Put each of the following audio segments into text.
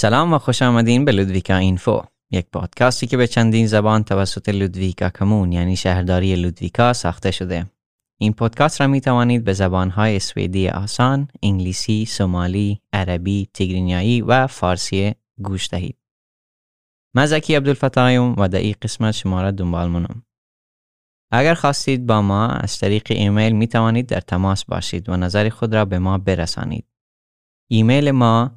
سلام و خوش آمدین به لودویکا اینفو یک پادکستی که به چندین زبان توسط لودویکا کمون یعنی شهرداری لودویکا ساخته شده این پادکست را می توانید به زبانهای سوئدی آسان، انگلیسی، سومالی، عربی، تیگرینیایی و فارسی گوش دهید. من زکی عبدالفتایم و در این قسمت شما را دنبال منم. اگر خواستید با ما از طریق ایمیل می توانید در تماس باشید و نظر خود را به ما برسانید. ایمیل ما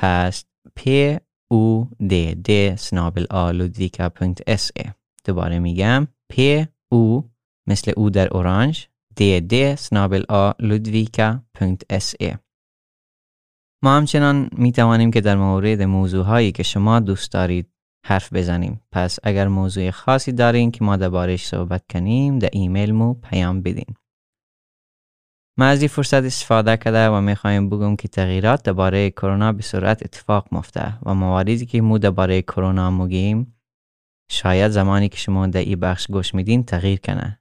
هست p u d d snabel a دوباره میگم. P u مثل او در اورانج d d snabel a ما همچنان می توانیم که در مورد موضوع هایی که شما دوست دارید حرف بزنیم. پس اگر موضوع خاصی دارین که ما دربارش صحبت کنیم در ایمیل مو پیام بدین. ما از این فرصت استفاده کرده و می‌خوایم بگم که تغییرات درباره کرونا به صورت اتفاق مفته و مواردی که مو درباره کرونا مگیم شاید زمانی که شما در این بخش گوش میدین تغییر کنه.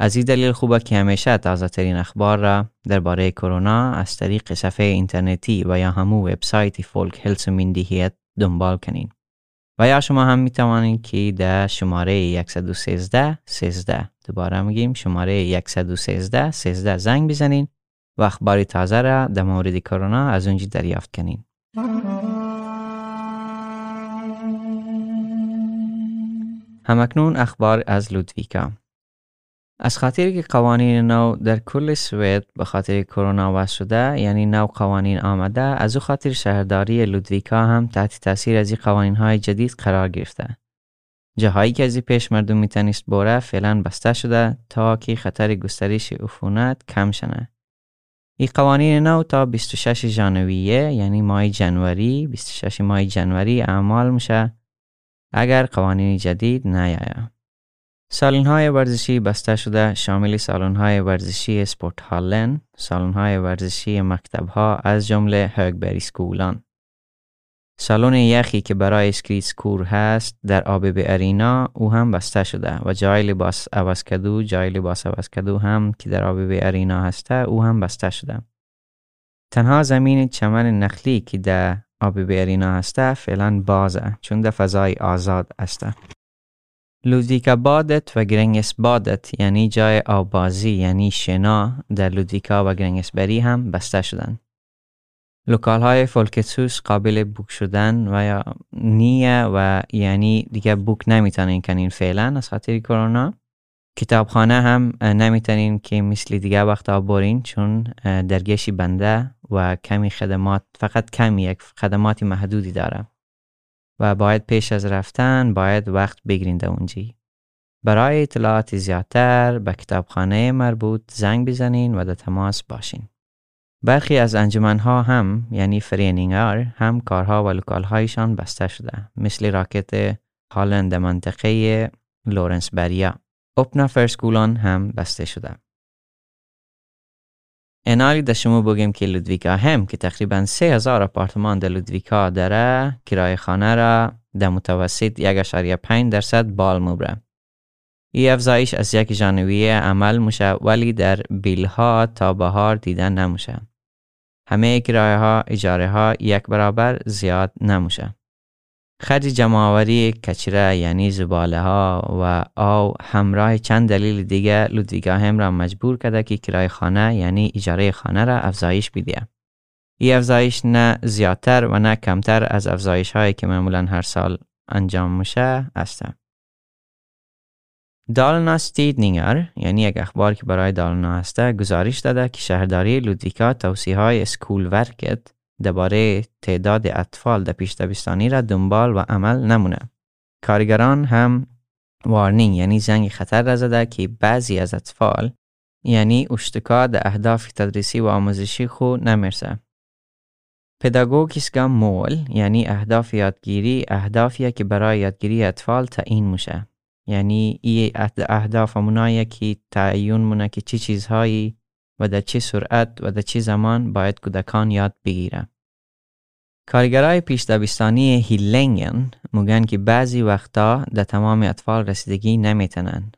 از این دلیل خوبه که همیشه تازه ترین اخبار را درباره کرونا از طریق صفحه اینترنتی و یا همو وبسایت فولک هلس مندیهیت دنبال کنین. و یا شما هم می توانید که در شماره 113 13 دوباره میگیم شماره 113 13 زنگ بزنین. و اخبار تازه را در مورد کرونا از اونجا دریافت کنین. همکنون اخبار از لودویکا از خاطر که قوانین نو در کل سوئد به خاطر کرونا وضع شده یعنی نو قوانین آمده از او خاطر شهرداری لودویکا هم تحت تاثیر از این قوانین های جدید قرار گرفته. جاهایی که از این پیش مردم می‌تونست بوره فعلا بسته شده تا که خطر گسترش عفونت کم شنه. این قوانین نو تا 26 ژانویه یعنی ماه جنوری 26 ماه جنوری اعمال میشه. اگر قوانین جدید نیاید. سالن های ورزشی بسته شده شامل سالن های ورزشی sporthallen، سالن های ورزشی مکتب ها از جمله Högbergsskolan. سالن یخی که برای skridskor هست در ABB Arena او هم بسته شده و جای لباس عوض کدن جای لباس عوض کدن هم که در ABB Arena هسته او هم بسته شده. تنها زمین چمن نخلی که در ABB Arena هسته فعلا بازه چون در فضای آزاد هسته. Ludvikabadet و Grängesbadet یعنی جای آبازی یعنی شنا در لودویکا و گرنگسبری هم بسته شدن. lokal های Folkets hus قابل boka شدن و یا نیه و یعنی دیگه boka نمی‌تونین کنین فعلا از خاطر کرونا. کتابخانه هم نمی‌تونین که مثل دیگه وقتا برین چون درگشی بنده و کمی خدمات فقط کمی یک خدماتی محدودی داره. و باید پیش از رفتن باید وقت بگیرین اونجی. برای اطلاعات زیادتر به کتابخانه مربوط زنگ بزنین و در تماس باشین. برخی از انجمنها هم یعنی föreningar هم کارها و lokal هایشان بسته شده مثل Rackethallen منطقه Lorensberga. öppna förskolan هم بسته شده. انالی در شما بگیم که LudvikaHem که تقریبا 3000 آپارتمان در لودویکا داره کرایه خانه را در متوسط 1.5 درصد بال مبره. ای افزایش از یک جانویه عمل میشه ولی در بیل ها تا بهار دیدن نموشه. همه کرایه ها اجاره ها یک برابر زیاد نموشه. خرج جمعآوری کچره یعنی زباله ها و آو همراه چند دلیل دیگه لودویگا هم را مجبور کرده که کرای خانه یعنی اجاره خانه را افزایش بیده. این افزایش نه زیادتر و نه کمتر از افزایش هایی که معمولا هر سال انجام میشه است. دالنا ستیدنینگر یعنی یک اخبار که برای دالنا هسته گزارش داده که شهرداری لودویکا توصیه های سکول ورکت درباره تعداد اطفال در پیش دبستانی را دنبال و عمل نمونه. کارگران هم وارنینگ یعنی زنگ خطر را زده که بعضی از اطفال یعنی اشتکا در اهداف تدریسی و آموزشی خود نمی‌رسه. پداگوگیسکا مول یعنی اهداف یادگیری اهدافیه که برای یادگیری اطفال تعیین میشه. یعنی ای اهداف همونایی که تعیین مونه که چی چیزهایی و در چه سرعت و در چه زمان باید کودکان یاد بگیره. کارگرای پیش دبستانی هیلنگن میگن که بعضی وقتا در تمام اطفال رسیدگی نمیتنن.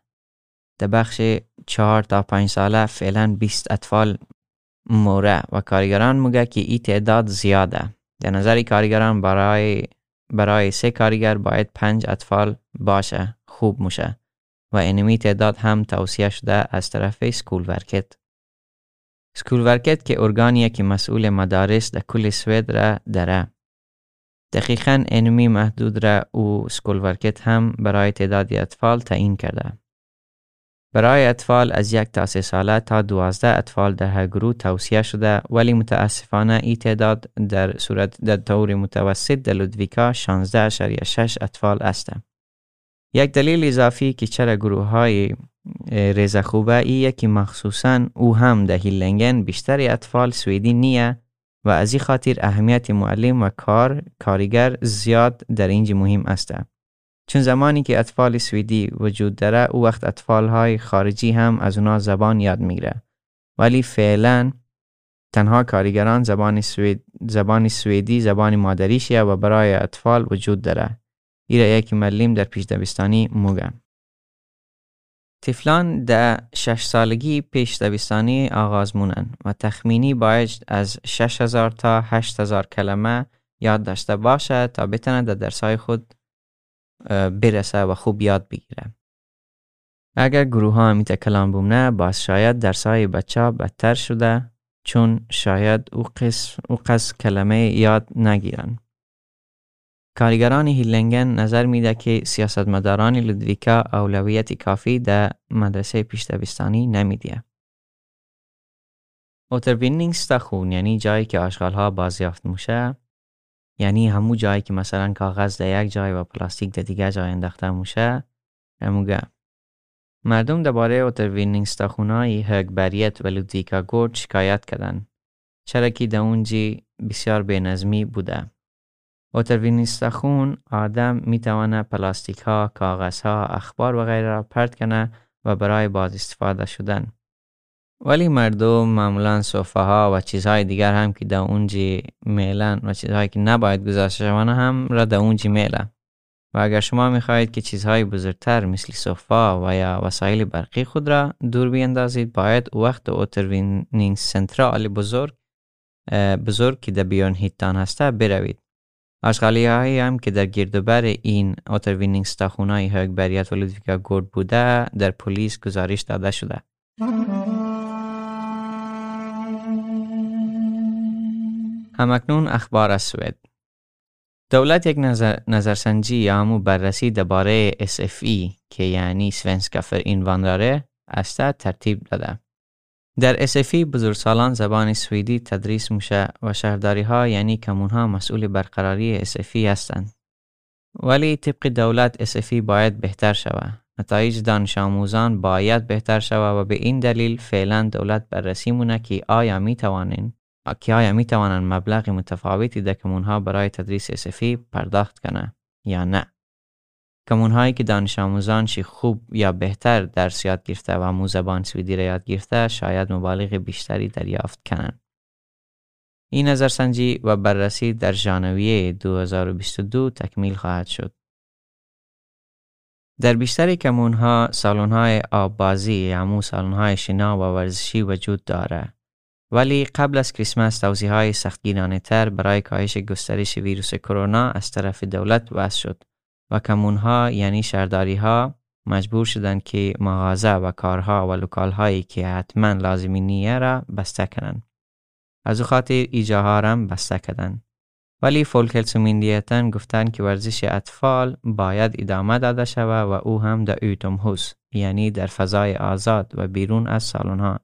در بخش چهار تا پنج ساله فعلا 20 اطفال موره و کارگران میگه که این تعداد زیاده. در نظر کارگران برای برای سه کارگر باید پنج اطفال باشه خوب موشه و اینمی تعداد هم توصیه شده از طرف Skolverket. Skolverket که ارگانیه که مسئول مدارس در کل سوید را داره. دقیقا اینمی محدود را او Skolverket هم برای تعدادی اطفال تعیین کرده. برای اطفال از یک تا سه ساله تا دوازده اطفال در هر گروه توصیه شده ولی متاسفانه این تعداد در صورت در طور متوسط در لودویکا 16.6 اطفال است. یک دلیل اضافی که چرا گروه های ریزه خوبه. ایه که مخصوصا او هم در هیلنگن بیشتر اطفال سویدی نیه و از این خاطر اهمیت معلم و کار کارگر زیاد در اینجا مهم است. چون زمانی که اطفال سویدی وجود داره او وقت اطفال های خارجی هم از اونا زبان یاد می‌گیره. ولی فعلا تنها کارگران زبان, سوید، زبان سویدی زبان مادریشیه و برای اطفال وجود داره. ایره یک ملیم در پیش دبستانی موگه تفلان در شش سالگی پیش دبستانی آغاز مونن و تخمینی باید از 6000 تا 8000 کلمه یاد داشته باشه تا بتونه در درسای خود برسه و خوب یاد بگیره. اگر گروه ها میت کلام بومنه باز شاید درسای بچه بدتر شده چون شاید او قسم او قص کلمه یاد نگیرن. کارگران هیلنگن نظر میده که سیاستمداران لودویکا اولویت کافی در مدرسه پیشتبستانی نمیده. återvinningsstation یعنی جایی که آشغال ها بازیافت موشه یعنی همو جایی که مثلا کاغذ در یک جای و پلاستیک در دیگه جای انداخته موشه هموگه مردم درباره återvinningsstation ای Högberget و Ludvika gård شکایت کردن. چرا که در اونجی بسیار بینظمی بوده. återvinningsstation آدم می‌توانه پلاستیک ها، کاغذ ها، اخبار و غیره را پرت کنه و برای باز استفاده شدن. ولی مردم معمولا soffa ها و چیزهای دیگر هم که در اونجی میلن و چیزهایی که نباید گذاشته شوانه هم را در اونجی میلن. و اگر شما می‌خواهید که چیزهای بزرگتر مثل soffa و یا وسایل برقی خود را دور بیندازید باید وقت återvinningscentral بزرگ بزرگ که در Björnhyttan هسته بروید. آشغالی هایی هم که در گردبر این återvinningsstation های Högberget و Ludvika gård بوده در پلیس گزارش داده شده همکنون اخبار از سوئد دولت یک نظر، نظرسنجی یا همو بررسی درباره SFE که یعنی سونسکا فر اینوانداره است ترتیب داده. در SFE بزرگسالان زبان سوئدی تدریس میشه و شهرداری ها یعنی کمون ها مسئول برقراری SFE هستند. ولی طبق دولت SFE باید بهتر شود. نتایج دانش آموزان باید بهتر شود و به این دلیل فعلا دولت بررسی مونه که آیا می توانین که آیا می توانند مبلغ متفاوتی در کمونها برای تدریس اسفی پرداخت کنه یا نه کمونهایی که دانش آموزان خوب یا بهتر درس یاد گرفته و مو زبان سویدی را یاد گرفته شاید مبالغ بیشتری دریافت کنند. این نظرسنجی و بررسی در ژانویه 2022 تکمیل خواهد شد. در بیشتر کمونها سالن‌های آبازی یا سالن‌های شنا و ورزشی وجود دارد. ولی قبل از کریسمس توصیه های سختگیرانه تر برای کاهش گسترش ویروس کرونا از طرف دولت وضع شد. و kommun ها یعنی شهرداری ها مجبور شدند که مغازه و کارها و lokal هایی که حتما لازمی نیه را بسته کنند. از او خاطر ایجاها را بسته کردند. ولی Folkhälsomyndigheten گفتند که ورزش اطفال باید ادامه داده شود و او هم در utomhus یعنی در فضای آزاد و بیرون از سالن ها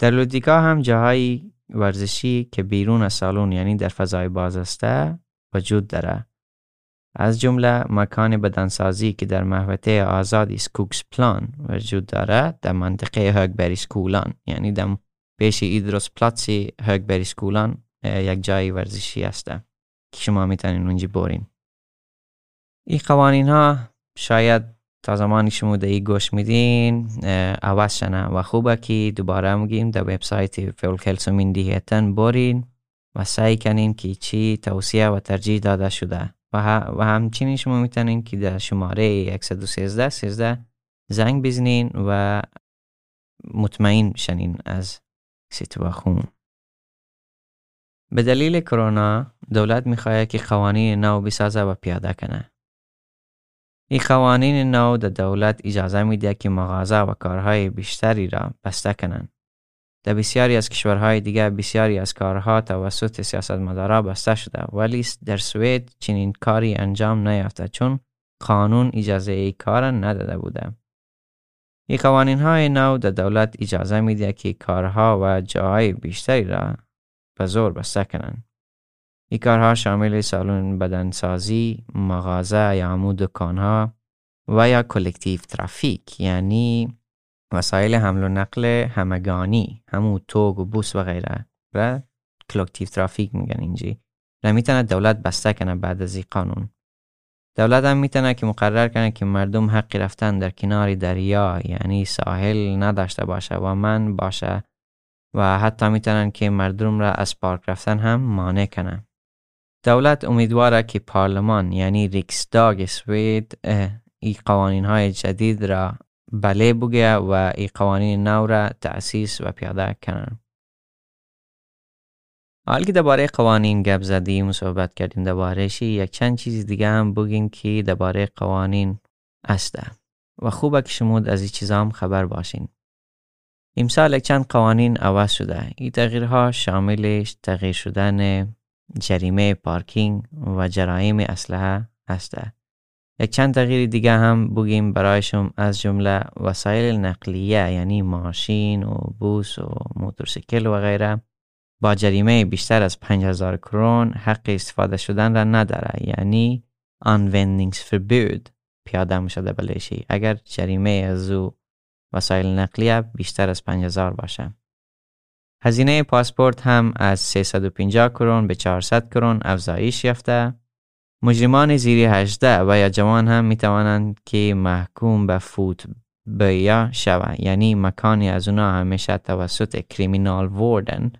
در لودیکا هم جاهای ورزشی که بیرون از سالن یعنی در فضای باز است وجود داره از جمله مکان بدنسازی که در محوطه آزادی سکوکس پلان وجود داره در منطقه هگبری سکولان یعنی در پیش ایدروس پلاتسی هگبری سکولان یک جای ورزشی است که شما می‌تونین اونجا برین. این قوانین ها شاید تا زمانی شما در گوش میدین عوض شنه و خوبه که دوباره میگیم در وبسایت فولکلسومین دیهتن برین و سعی کنین که چی توصیه و ترجیح داده شده. و, همچنین شما می‌تونین که در شماره 113 13 زنگ بزنین و مطمئن شنین از سیتواخون به دلیل کرونا دولت می‌خواهد که قوانین نو بسازه و پیاده کنه. این قوانین نو در دولت اجازه میده که مغازه و کارهای بیشتری را بسته کنند. در بسیاری از کشورهای دیگر بسیاری از کارها توسط سیاستمدارا بسته شده ولی در سوئد چنین کاری انجام نیافته چون قانون اجازه ای کار نداده بوده. این قوانین های نو در دولت اجازه میده که کارها و جاهای بیشتری را به زور بسته کنند. این کارها شامل سالون بدنسازی، مغازه یا دکانها و یا kollektivtrafik یعنی وسایل حمل و نقل همگانی همو tåg و buss و غیره و kollektivtrafik میگن اینجی. و می‌تونه دولت بسته کنه بعد از این قانون. دولت هم می‌تونه که مقرر کنه که مردم حقی رفتن در کنار دریا یعنی ساحل نداشته باشه و من باشه. و حتی می‌تونن که مردم را از پارک رفتن هم مانع کنه دولت امیدواره که پارلمان یعنی ریکسداگ سوید ای قوانین های جدید را بله بگه و ای قوانین نو را تأسیس و پیاده کنن. حال که درباره قوانین گپ زدیم و صحبت کردیم دربارهش یک چند چیز دیگه هم بگیم که درباره قوانین هسته و خوبه که شما از این چیزا هم خبر باشین. امسال یک چند قوانین عوض شده. این تغییرها شاملش تغییر شدن جریمه پارکینگ و جرایم اسلحه هسته. یک چند تغییر دیگه هم بگیم برایشون از جمله وسایل نقلیه یعنی ماشین و بوس و موتورسیکل و غیره. با جریمه بیشتر از 5000 کرون حق استفاده شدن را نداره یعنی anwendungsverbot پیاده شده بلشی اگر جریمه از او وسایل نقلیه بیشتر از 5000 باشه. هزینه پاسپورت هم از 350 کرون به 400 کرون افزایش یافته. مجرمان زیر 18 و یا جوان هم می توانند که محکوم به فوت بیا شوند. یعنی مکانی از اونا همیشه توسط کریمینال وردن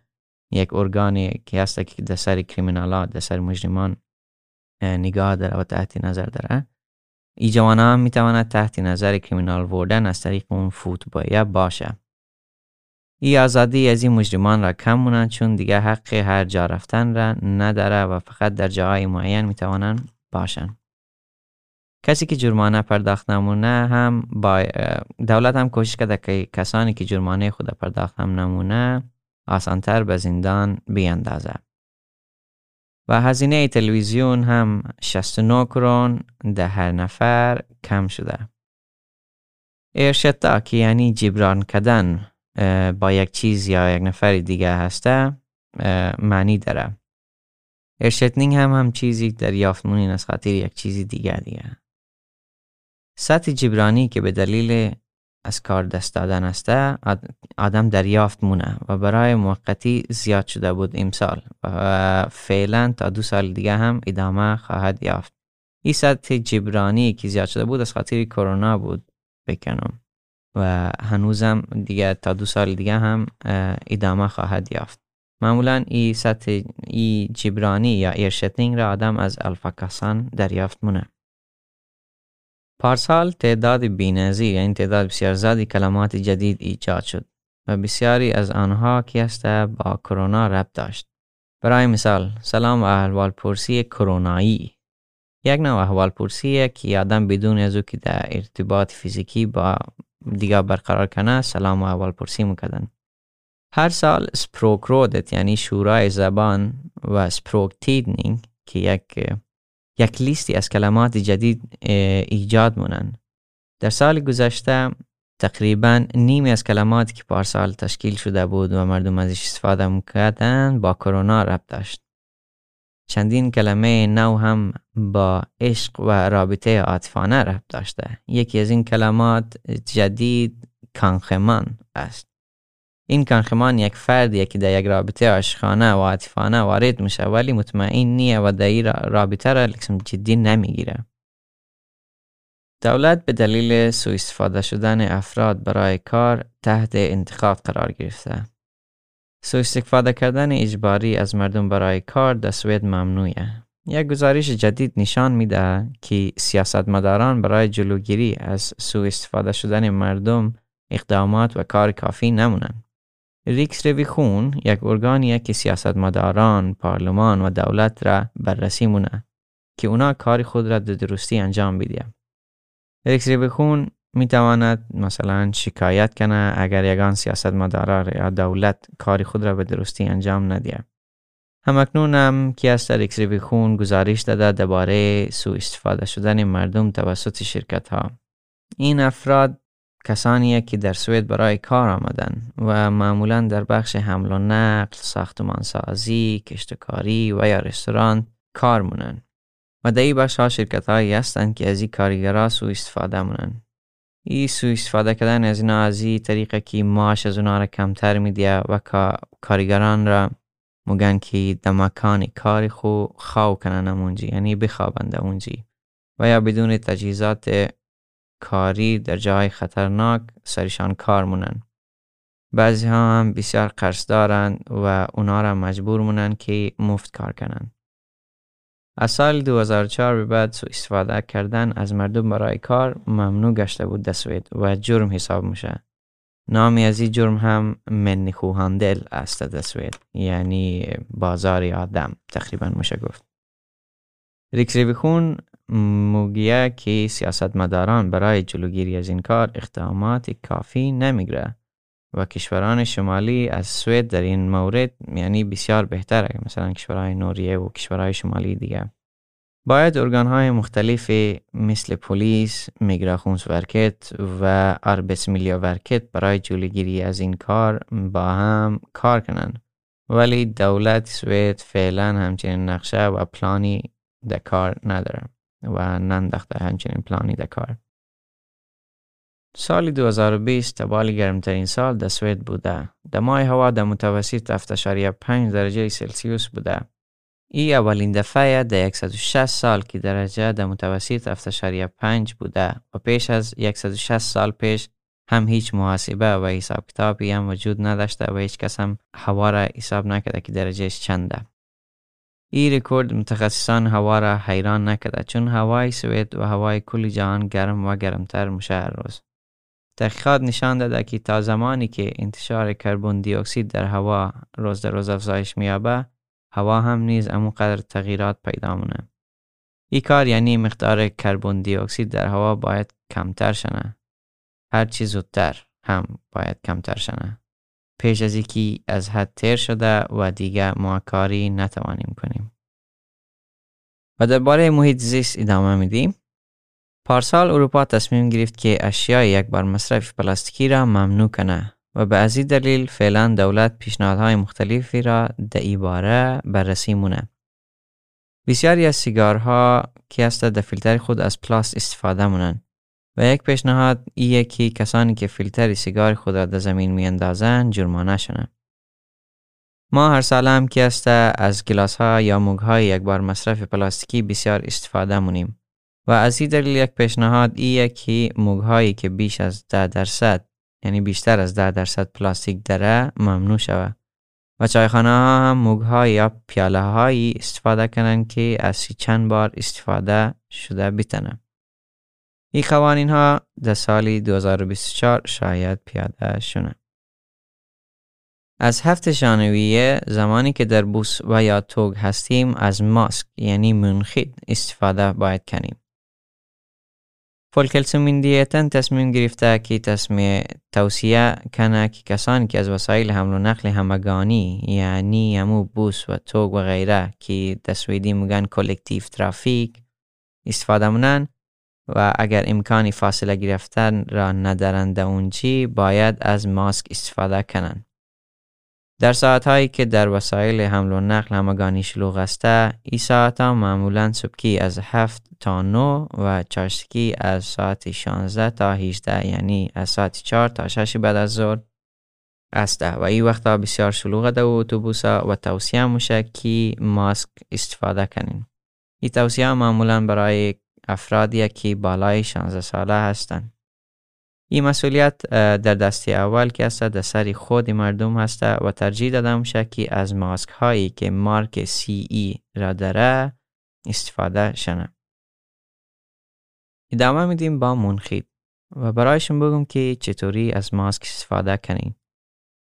یک ارگانی که هست که در سر کریمینالات در سر مجرمان نگاه داره و تحت نظر داره. ای جوان هم می تواند تحت نظر کریمینال وردن از طریق اون فوت باشه. ای آزادی از این مجرمان را کم مونند چون دیگه حق هر جا رفتن را نداره و فقط در جاهای معین می‌توانند باشن کسی که جرمانه پرداخت نمونه هم با دولت هم کوشش کرده که کسانی که جرمانه خود پرداخت هم نمونه آسانتر به زندان بیاندازه و هزینه تلویزیون هم 69 کرون ده هر نفر کم شده. ارشتا که یعنی جبران کردن با یک چیز یا یک نفر دیگه هسته معنی داره. ارشتنینگ هم هم چیزی دریافت مونین از خاطر یک چیزی دیگه دیگه. سطح جبرانی که به دلیل از کار دست دادن است آدم دریافت مونه و برای موقتی زیاد شده بود امسال و فعلا تا دو سال دیگه هم ادامه خواهد یافت. این سطح جبرانی که زیاد شده بود از خاطر کرونا بود بکنم. و هنوزم دیگه تا دو سال دیگه هم ادامه خواهد یافت. معمولا ای سطح ای جبرانی یا ایرشتینگ را آدم از الفاکاسان دریافت مونه پارسال تعداد بینظیر یعنی تعداد بسیار زیادی کلمات جدید ایجاد شد و بسیاری از آنها که است؟ با کرونا ربط داشت. برای مثال سلام و احوال پرسی کرونایی. یک نوع احوال پرسی که آدم بدون از او که در ارتباط فیزیکی با دیگه برقرار کنه سلام و اول پرسی می‌کردن. هر سال سپروک رودت یعنی شورای زبان و سپروک تیدنینگ که یک یک لیستی از کلمات جدید ایجاد مونن. در سال گذشته تقریبا نیمی از کلماتی که پارسال تشکیل شده بود و مردم ازش استفاده می‌کردن با کرونا ربط داشت. چندین کلمه نو هم با عشق و رابطه عاطفانه ربط داشته. یکی از این کلمات جدید کانخمان است. این کانخمان یک فردیه که در یک رابطه عاشقانه و عاطفانه وارد میشه ولی مطمئن نیه و در این رابطه را جدی نمی‌گیره. دولت به دلیل سوء استفاده شدن افراد برای کار تحت انتخاب قرار گرفته. سو استفاده کردن اجباری از مردم برای کار در سوید ممنوعه. یک گزارش جدید نشان میده که سیاستمداران برای جلوگیری از سوء استفاده شدن مردم اقدامات و کار کافی نمونن. Riksrevisionen یک ارگانیه که سیاستمداران، پارلمان و دولت را بررسی مونه که اونا کار خود را به درستی انجام بیده. Riksrevisionen می تواند مثلا شکایت کنه اگر یگان سیاستمدار یا دولت کار خود را به درستی انجام ندیه. همکنون هم که از ریکس خون گزارش داده درباره سوء استفاده شدن مردم توسط شرکت ها. این افراد کسانی که در سوئد برای کار آمدن و معمولا در بخش حمل و نقل، ساختمانسازی، کشتکاری و یا رستوران کار مونن. و در این بخش ها شرکت هایی هستند که از این کارگرها سو استفاده مونن. این سو استفاده کردن از اینا از این طریقه که معاش از اونا را کمتر میدیه و کارگران را مگن که در مکان کاری خو خواو کنن اونجی یعنی بخوابند اونجی و یا بدون تجهیزات کاری در جای خطرناک سرشان کار مونن بعضی ها هم بسیار قرص دارند و اونا را مجبور مونن که مفت کار کنن از سال 2004 به بعد سو استفاده کردن از مردم برای کار ممنوع گشته بود دسوید و جرم حساب میشه نامی از این جرم هم منیخوهاندل است دسوید یعنی بازار آدم تقریبا میشه گفت. ریکس ریویخون موگیه که سیاستمداران برای جلوگیری از این کار اقدامات کافی نمیگره و کشوران شمالی از سوئد در این مورد یعنی بسیار بهتره مثلا کشورهای نوریه و کشورهای شمالی دیگه باید های مختلف مثل پلیس، میگراخونس ورکت و آربس میلیا ورکت برای جلوگیری از این کار با هم کار کنند. ولی دولت سوئد فعلا همچنین نقشه و پلانی در کار نداره و ننداخته همچنین پلانی در کار. سال 2020 تبال گرمترین سال در سوئد بوده. در ماه هوا در متوسط 7.5 درجه سلسیوس بوده. ای اولین دفعه در 160 سال که درجه در متوسط 7.5 بوده و پیش از 160 سال پیش هم هیچ محاسبه و حساب کتابی هم وجود نداشته و هیچ کس هم هوا را حساب نکرده که درجهش چنده. این رکورد متخصصان هوا را حیران نکرده چون هوای سوئد و هوای کل جهان گرم و گرمتر میشه روز. تحقیقات نشان داده که تا زمانی که انتشار کربن دی اکسید در هوا روز در روز افزایش میابه هوا هم نیز قدر تغییرات پیدا مونه. ای کار یعنی مقدار کربن دی اکسید در هوا باید کمتر شنه. هر چی زودتر هم باید کمتر شنه. پیش از اینکه از حد تیر شده و دیگه ما کاری نتوانیم کنیم. و درباره محیط زیست ادامه میدیم. پارسال اروپا تصمیم گرفت که اشیای یک بار مصرف پلاستیکی را ممنوع کنه و به از دلیل فعلا دولت پیشنهادهای مختلفی را در ای باره بررسی مونه. بسیاری از سیگارها که است در فیلتر خود از پلاست استفاده مونن و یک پیشنهاد ایه که کسانی که فیلتر سیگار خود را در زمین می اندازن جرمانه شنن. ما هر سال هم که است از گلاس ها یا موگ های یک بار مصرف پلاستیکی بسیار استفاده مونیم و از این دلیل یک پیشنهاد ایه که موگ هایی که بیش از 10 درصد یعنی بیشتر از 10 درصد پلاستیک داره ممنوع شود و چایخانه ها هم موگ یا پیاله هایی استفاده کنند که از چند بار استفاده شده بیتنه. این قوانین ها در سال 2024 شاید پیاده شونه. از هفت ژانویه زمانی که در بوس و یا توگ هستیم از ماسک یعنی منخید استفاده باید کنیم. دیتن تصمیم گرفته که تصمیم توصیه کنه که کسانی که از وسایل حمل و نقل همگانی یعنی همو بوس و توگ و غیره که تصویدی میگن کلکتیف ترافیک استفاده منن و اگر امکانی فاصله گرفتن را ندارند اونجی باید از ماسک استفاده کنند. در ساعت هایی که در وسایل حمل و نقل همگانی شلوغ است این ساعت ها معمولا صبحی از 7 تا 9 و چاشتکی از ساعت 16 تا 18 یعنی از ساعت 4 تا 6 بعد از ظهر است. و این وقتا بسیار شلوغ در اتوبوس و توصیه میشه که ماسک استفاده کنین این توصیه معمولا برای افرادی که بالای 16 ساله هستند. این مسئولیت در دستی اول که است در سر خود مردم هست و ترجیح داده میشه که از ماسک هایی که مارک سی ای را داره استفاده شنه. ادامه میدیم با منخید و برایشون بگم که چطوری از ماسک استفاده کنین.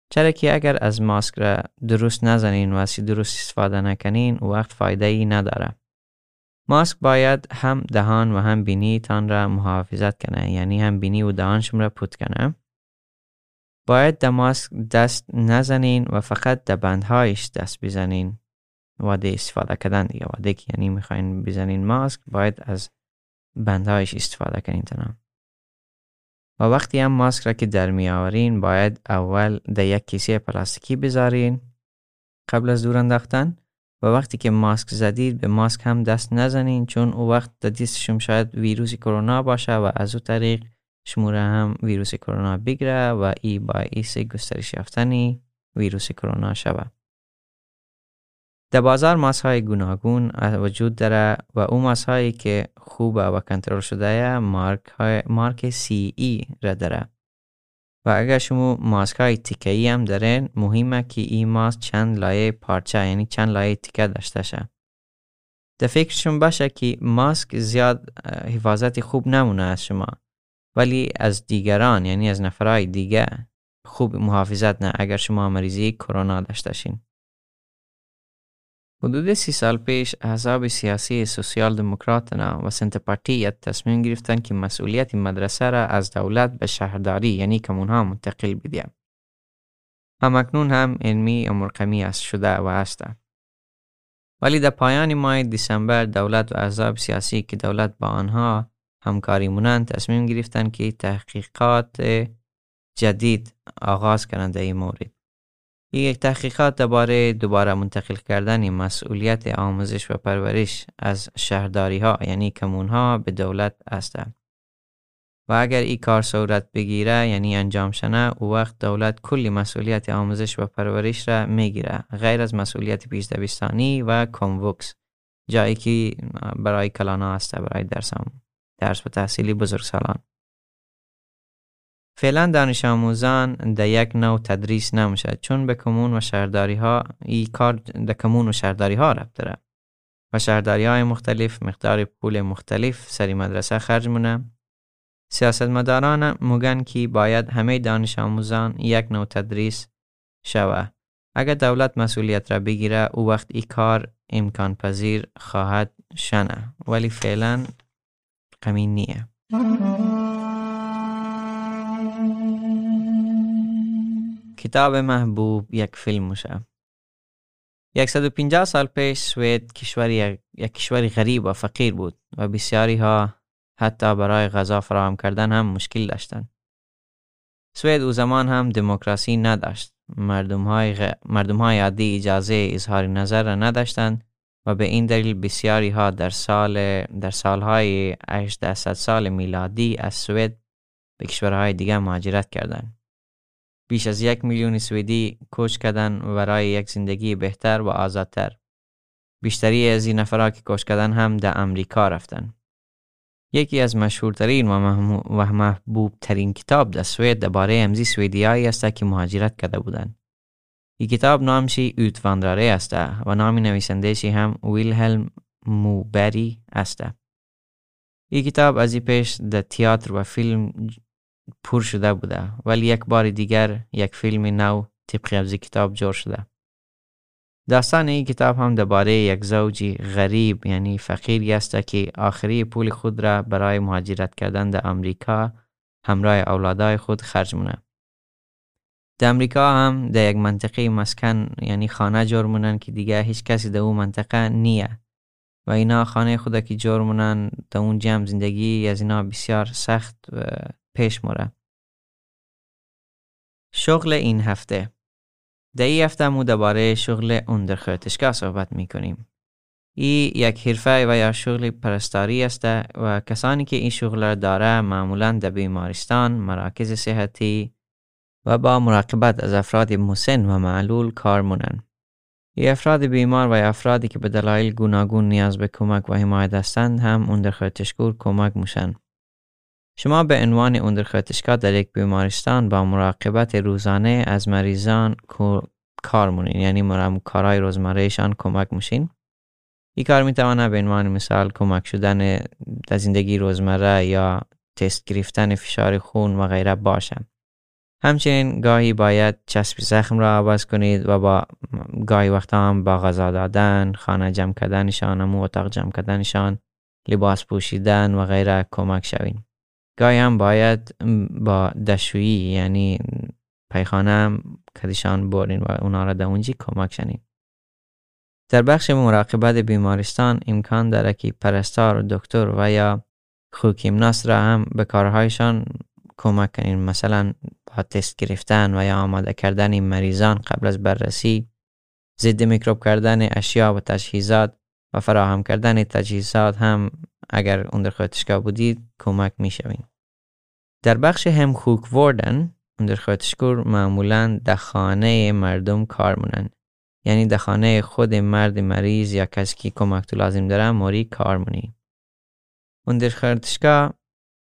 چرا که اگر از ماسک را درست نزنین و درست استفاده نکنین وقت فایده ای نداره. ماسک باید هم دهان و هم بینی تان را محافظت کنه یعنی هم بینی و دهان را پود کنه. باید در ماسک دست نزنین و فقط در بندهایش دست بزنین و ده استفاده کردن دیگه و که یعنی می‌خواین بزنین ماسک باید از بندهایش استفاده کنین تنم. و وقتی هم ماسک را که در می آورین باید اول در یک کیسه پلاستیکی بذارین قبل از دور انداختن و وقتی که ماسک زدید به ماسک هم دست نزنین چون او وقت دستشون شاید ویروس کرونا باشه و از او طریق شموره هم ویروس کرونا بگیره و ای باعث گسترش یافتن ویروس کرونا شود. در بازار ماسک های گوناگون وجود داره و او ماسک هایی که خوبه و کنترل شده مارک, های مارک سی ای را داره و اگر شما ماسک های تیکه هم دارین مهمه که این ماسک چند لایه پارچه یعنی چند لایه تیکه داشته شه در فکرشون باشه که ماسک زیاد حفاظت خوب نمونه از شما. ولی از دیگران یعنی از نفرهای دیگه خوب محافظت نه. اگر شما مریضی کرونا داشته شین حدود سی سال پیش احزاب سیاسی سوسیال دموکراتنا و سنت پارتی تصمیم گرفتن که مسئولیت مدرسه را از دولت به شهرداری یعنی کمونها منتقل بدیم. همکنون هم علمی مرقمی است شده و است. ولی در پایان ماه دیسمبر دولت و احزاب سیاسی که دولت با آنها همکاری مونند تصمیم گرفتند که تحقیقات جدید آغاز کنند در این مورد. یک تحقیقات درباره دوباره منتقل کردن مسئولیت آموزش و پرورش از شهرداری ها یعنی کمون ها به دولت است و اگر این کار صورت بگیره یعنی انجام شنه او وقت دولت کلی مسئولیت آموزش و پرورش را می‌گیره. غیر از مسئولیت پیش دبستانی و کموکس جایی که برای کلانا است برای درس درس و تحصیلی بزرگسالان. فعلا دانش آموزان در یک نوع تدریس نمیشه چون به کمون و شهرداری ها ای کار در کمون و شهرداری ها رفت داره. و شهرداری های مختلف مقدار پول مختلف سری مدرسه خرج مونه. سیاستمداران موگن که باید همه دانش آموزان یک نوع تدریس شوه. اگر دولت مسئولیت را بگیره او وقت ای کار امکان پذیر خواهد شنه. ولی فعلا قمین نیه. کتاب محبوب یک فیلم میشه 150 سال پیش سوئد کشوری یک کشوری غریب و فقیر بود و بسیاری ها حتی برای غذا فراهم کردن هم مشکل داشتند. سوئد او زمان هم دموکراسی نداشت. مردم های, غ... مردم های عادی اجازه اظهار نظر را نداشتند و به این دلیل بسیاری ها در سال در سالهای 1800 سال میلادی از سوئد به کشورهای دیگر مهاجرت کردند. بیش از یک میلیون سوئدی کوچ کردن برای یک زندگی بهتر و آزادتر. بیشتری از این نفرها که کوچ کردن هم در امریکا رفتن. یکی از مشهورترین و محبوب ترین کتاب در سوئد درباره امزی سوئدیایی است که مهاجرت کرده بودند. این کتاب نامشی اوتواندراره است و نام نویسندهشی هم ویلهلم موبری است. این کتاب از این پیش در تئاتر و فیلم پر شده بوده ولی یک بار دیگر یک فیلم نو طبق از کتاب جور شده داستان این کتاب هم درباره یک زوجی غریب یعنی فقیری است که آخری پول خود را برای مهاجرت کردن در امریکا همراه اولادای خود خرج مونه. در امریکا هم در یک منطقه مسکن یعنی خانه جور مونن که دیگه هیچ کسی در اون منطقه نیه و اینا خانه خود که جور مونن در اون جمع زندگی از اینا بسیار سخت پیش موره. شغل این هفته هفته مو درباره شغل اندرخرتشگاه صحبت می کنیم. ای یک حرفه و یا شغل پرستاری است و کسانی که این شغل را داره معمولا در بیمارستان، مراکز صحتی و با مراقبت از افراد مسن و معلول کار مونن. ای افراد بیمار و افرادی که به دلایل گوناگون نیاز به کمک و حمایت هستند هم اندرخرتشگور کمک موشن. شما به عنوان اندرخطشگاه در یک بیمارستان با مراقبت روزانه از مریضان کار مونین یعنی مرام کارهای روزمرهشان کمک میشین این کار می‌تونه به عنوان مثال کمک شدن در زندگی روزمره یا تست گرفتن فشار خون و غیره باشه همچنین گاهی باید چسب زخم را عوض کنید و با گاهی وقتا هم با غذا دادن، خانه جمع کردنشان، امو اتاق جمع کردنشان، لباس پوشیدن و غیره کمک شوید. گاهی هم باید با دشویی یعنی پیخانه هم کدیشان برین و اونا را در اونجی کمک شنید. در بخش مراقبت بیمارستان امکان داره که پرستار، دکتر و یا خوکیمناس را هم به کارهایشان کمک کنین مثلا با تست گرفتن و یا آماده کردن مریضان قبل از بررسی ضد میکروب کردن اشیا و تجهیزات و فراهم کردن تجهیزات هم اگر اون بودید کمک می‌شوین در بخش هم خوک وردن در خاطشکور معمولا در خانه مردم کار مونن یعنی در خانه خود مرد مریض یا کسی که کمک تو لازم داره موری کار مونی اون در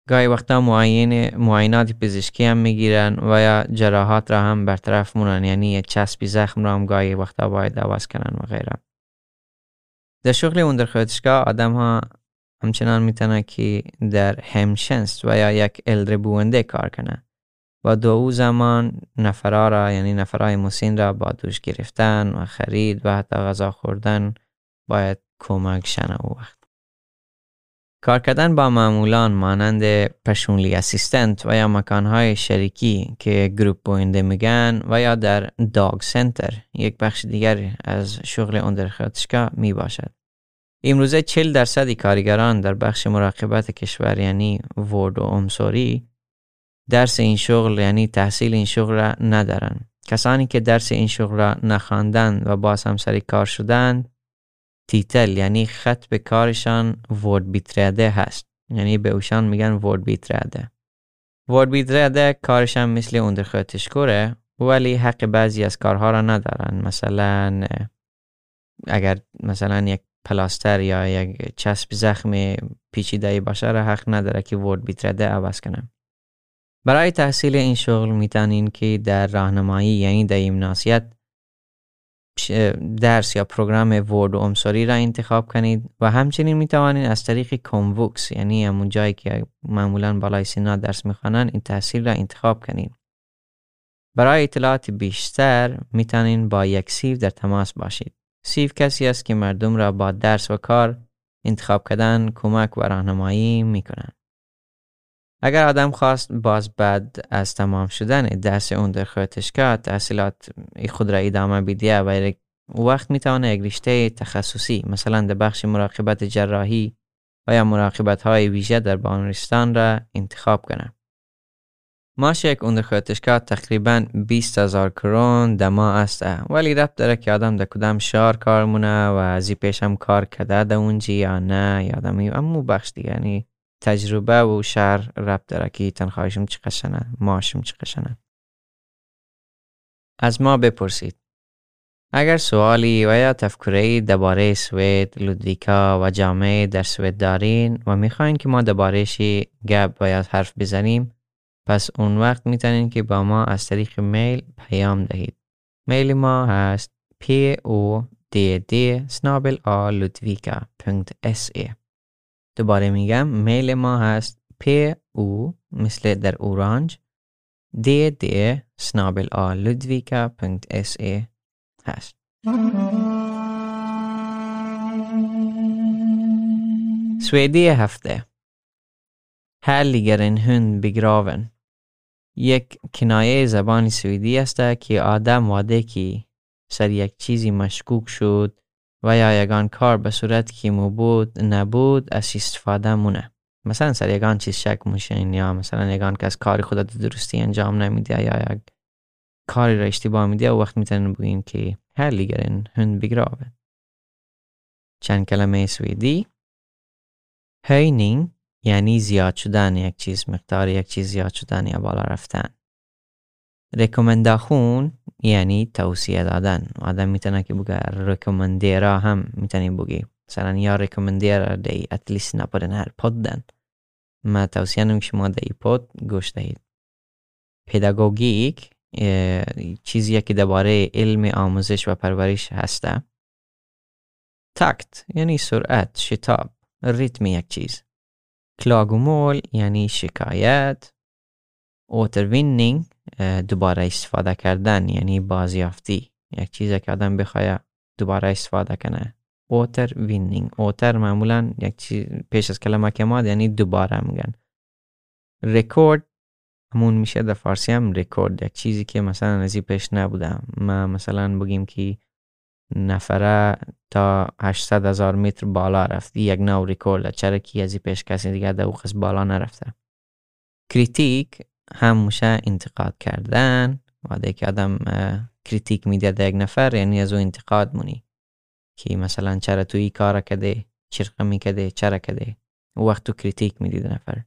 گاهی وقتا معاین معاینات پزشکی هم می‌گیرن و یا جراحات را هم برطرف مونن یعنی چسبی زخم را هم گاهی وقتا باید عوض کنن و غیره. در شغل اون در آدم ها همچنان می‌تونه که در همشنست و یا یک الدر بونده کار کنه و دو او زمان نفرا را یعنی نفرای مسین را با دوش گرفتن و خرید و حتی غذا خوردن باید کمک شنه او وقت کار کردن با معمولان مانند پرسونلی اسیستنت و یا مکانهای شریکی که گروپ بوینده میگن و یا در داگ سنتر یک بخش دیگر از شغل اندرخطشکا می باشد. امروزه 40 درصد کارگران در بخش مراقبت کشور یعنی ورد و امسوری درس این شغل یعنی تحصیل این شغل را ندارن. کسانی که درس این شغل را نخواندند و باز هم سری کار شدند تیتل یعنی خط به کارشان ورد بیترده هست. یعنی به اوشان میگن ورد بیترده. ورد بیترده کارشان مثل اندرخوتشکوره ولی حق بعضی از کارها را ندارن. مثلا اگر مثلا یک پلاستر یا یک چسب زخم پیچیده را حق نداره که vårdbiträde عوض کنه برای تحصیل این شغل می‌تونین که در راهنمایی یعنی در gymnasiet درس یا program vård och omsorg را انتخاب کنید و همچنین می توانید از طریق Komvux یعنی همون جایی که معمولا بالای سینا درس می‌خوانند این تحصیل را انتخاب کنید برای اطلاعات بیشتر می توانید با یک SYV در تماس باشید. سیف کسی است که مردم را با درس و کار انتخاب کردن کمک و راهنمایی می کنند اگر آدم خواست باز بعد از تمام شدن درس اون در خودشگاه تحصیلات خود را ادامه بیدیه و وقت می‌تونه یک رشته تخصصی مثلا در بخش مراقبت جراحی و یا مراقبت های ویژه در بیمارستان را انتخاب کنه. ماش یک اون خودشگاه تقریبا 20 هزار کرون دما است. ولی رفت داره که آدم در کدام شار کار مونه و از پیش هم کار کده در اونجی یا نه یا آدمی امو بخش دیگه. یعنی تجربه و شهر رب داره که تنخواهشم چی قشنه ماشم چی قشنه. از ما بپرسید. اگر سوالی و یا تفکری درباره سوید، لودویکا و جامعه در سوید دارین و می‌خواین که ما دربارهشی گپ و یا حرف بزنیم پس اون وقت می‌تونین که با ما از طریق میل پیام دهید. میل ما هست p o d d a ludvika.se دوباره میگم میل ما هست p او مثل در اورانج d d a ludvika.se هست سویدی هفته Här ligger en hund begraven. یک کنایه زبان سویدی است که آدم واده که سر یک چیزی مشکوک شد و یا یگان کار به صورت که مو بود نبود از استفاده مونه. مثلا سر یگان چیز شک موشین یا مثلا یگان کس کاری خود درستی انجام نمیده یا یک کاری را اشتباه میده و وقت می‌تونن بگیم که هر لیگرن هند بگراوه. چند کلمه سویدی هینینگ یعنی زیاد شدن یک چیز مقدار یک چیز زیاد شدن یا بالا رفتن. ریکومنداخون یعنی توصیه دادن. آدم می‌تونه که بگه rekommendera هم می‌تونی بگی. مثلا jag rekommenderar dig att lyssna den här podden من توصیه مونم شما در ای podd گوش دهید. pedagogik چیزی که درباره علم آموزش و پرورش هسته. takt یعنی سرعت شتاب ریتم یک چیز. klagomål یعنی شکایت återvinning دوباره استفاده کردن یعنی بازیافتی یک چیزی که آدم بخواه دوباره استفاده کنه återvinning åter معمولا یک چیز پیش از کلمه که میاد یعنی دوباره میگن rekord همون میشه در فارسی هم رکورد یک چیزی که مثلا از پیش نبودم ما مثلا بگیم که نفره تا 800 هزار متر بالا رفتی یک نو رکورد چرا کی از پیش کسی دیگه در قسم بالا نرفته. kritik هم میشه انتقاد کردن. و که آدم kritik میده در یک نفر یعنی از او انتقاد مونی. که مثلا چرا تو ای کار کده چرقه میکده چرا کده. وقت تو kritik می‌دید نفر.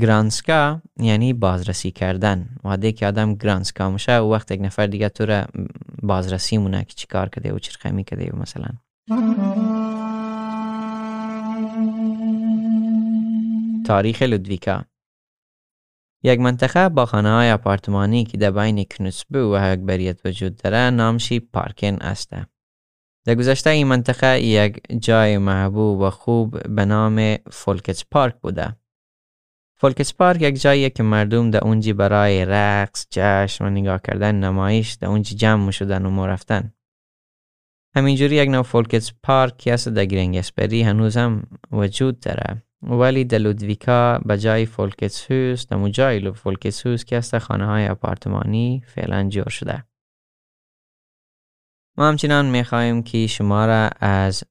granska یعنی بازرسی کردن. وعده که آدم granska میشه وقت یک نفر دیگه تو را بازرسی مونه که چی کار کده و چرخه میکده و مثلا تاریخ لودویکا یک منطقه با خانه های آپارتمانی که در بین کنسبه و هگبریت وجود داره نامشی پارکن است. در گذشته این منطقه یک جای محبوب و خوب به نام Folkets park بوده. Folkets park یک جاییه که مردم در اونجی برای رقص، جشن و نگاه کردن نمایش در اونجی جمع شدن و مرفتن. همینجوری یک نوع Folkets park است در گرنگسپری هنوز هم وجود داره. ولی در لودویکا به جای Folkets hus در جای Folkets hus که است خانه های اپارتمانی فعلا جور شده. ما همچنان می‌خواهیم که شما را از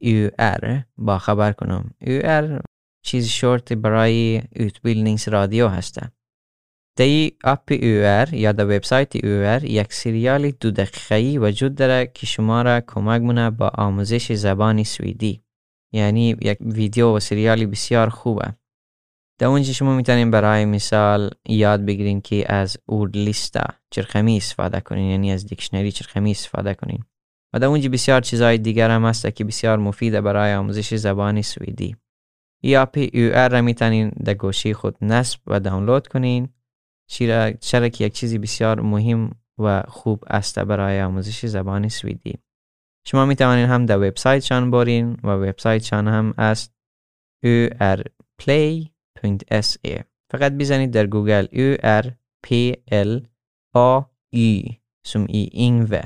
UR با خبر کنم. UR چیز شورت برای رادیو هسته. در اپ UR یا در وبسایت UR یک سریال دو دقیقه‌ای وجود داره که شما را کمک مونه با آموزش زبان سوئدی. یعنی یک ویدیو و سریالی بسیار خوبه در اونجا شما می‌تونین برای مثال یاد بگیرین که از اورد لیستا چرخمی استفاده کنین یعنی از دیکشنری چرخمی استفاده کنین و در اونجا بسیار چیزهای دیگر هم هست که بسیار مفیده برای آموزش زبان سوئدی ای اپ یو ار را می‌تونین در گوشی خود نصب و دانلود کنین چرا که یک چیزی بسیار مهم و خوب است برای آموزش زبان سوئدی شما می توانید هم در وبسایتشان برین و وبسایتشان هم است urplay.se فقط بزنید در گوگل urplai som i Ingve.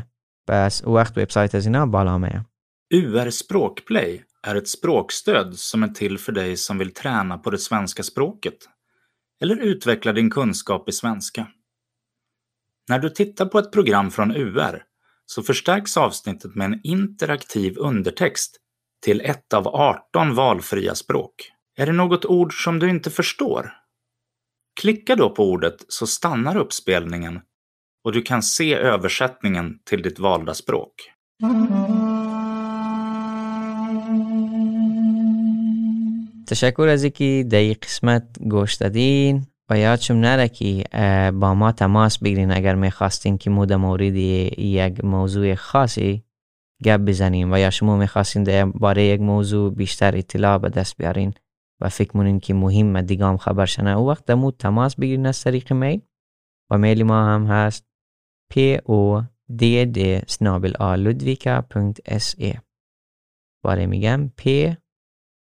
Bäs وقت وبسایت از اینا بالا med. UR Språkplay är ett språkstöd som är till för dig som vill träna på det svenska språket eller utveckla din kunskap i svenska. När du tittar på ett program från UR så förstärks avsnittet med en interaktiv undertext till ett av 18 valfria språk. Är det något ord som du inte förstår? Klicka då på ordet så stannar uppspelningen och du kan se översättningen till ditt valda språk. تشکر از اینکه در قسمت گوش دادین و یادشم نره که با ما تماس بگیرین اگر می‌خواستین که مود مورد یک موضوع خاصی گپ بزنیم و یا شما می‌خواستین باره یک موضوع بیشتر اطلاع به دست بیارین و فکر مونین که مهم دیگام خبر شنه او وقت دمو تماس بگیرین از طریق میل و میل ما هم هست p o d d snabel a باره میگم p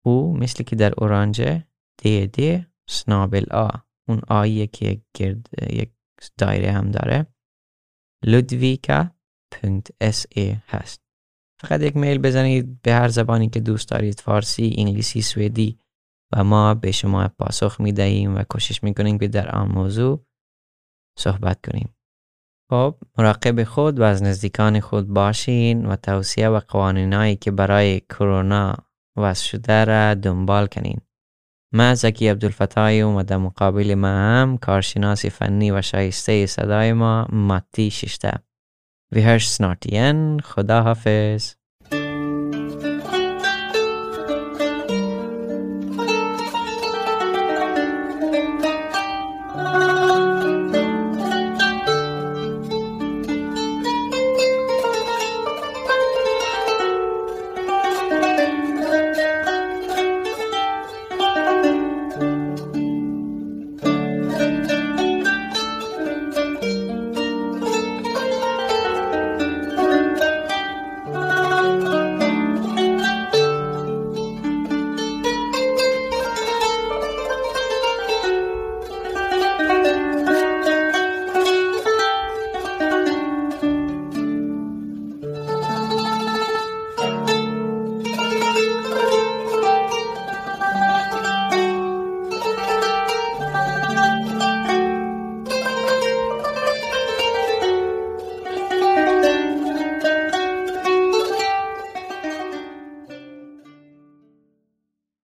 او مثل که در اورانجه d d snabel a. اون آیه که گرد یک دایره هم داره ludvika.se هست فقط یک میل بزنید به هر زبانی که دوست دارید فارسی، انگلیسی، سوئدی و ما به شما پاسخ می دهیم و کوشش می کنیم که در آن موضوع صحبت کنیم. خب مراقب خود و از نزدیکان خود باشین و توصیه و قوانینایی که برای کرونا وضع شده را دنبال کنین. من زکی و در مقابل ما هم کارشناس فنی و شایسته صدای ما ماتی ششته. وی هرش سنارتین خدا حافظ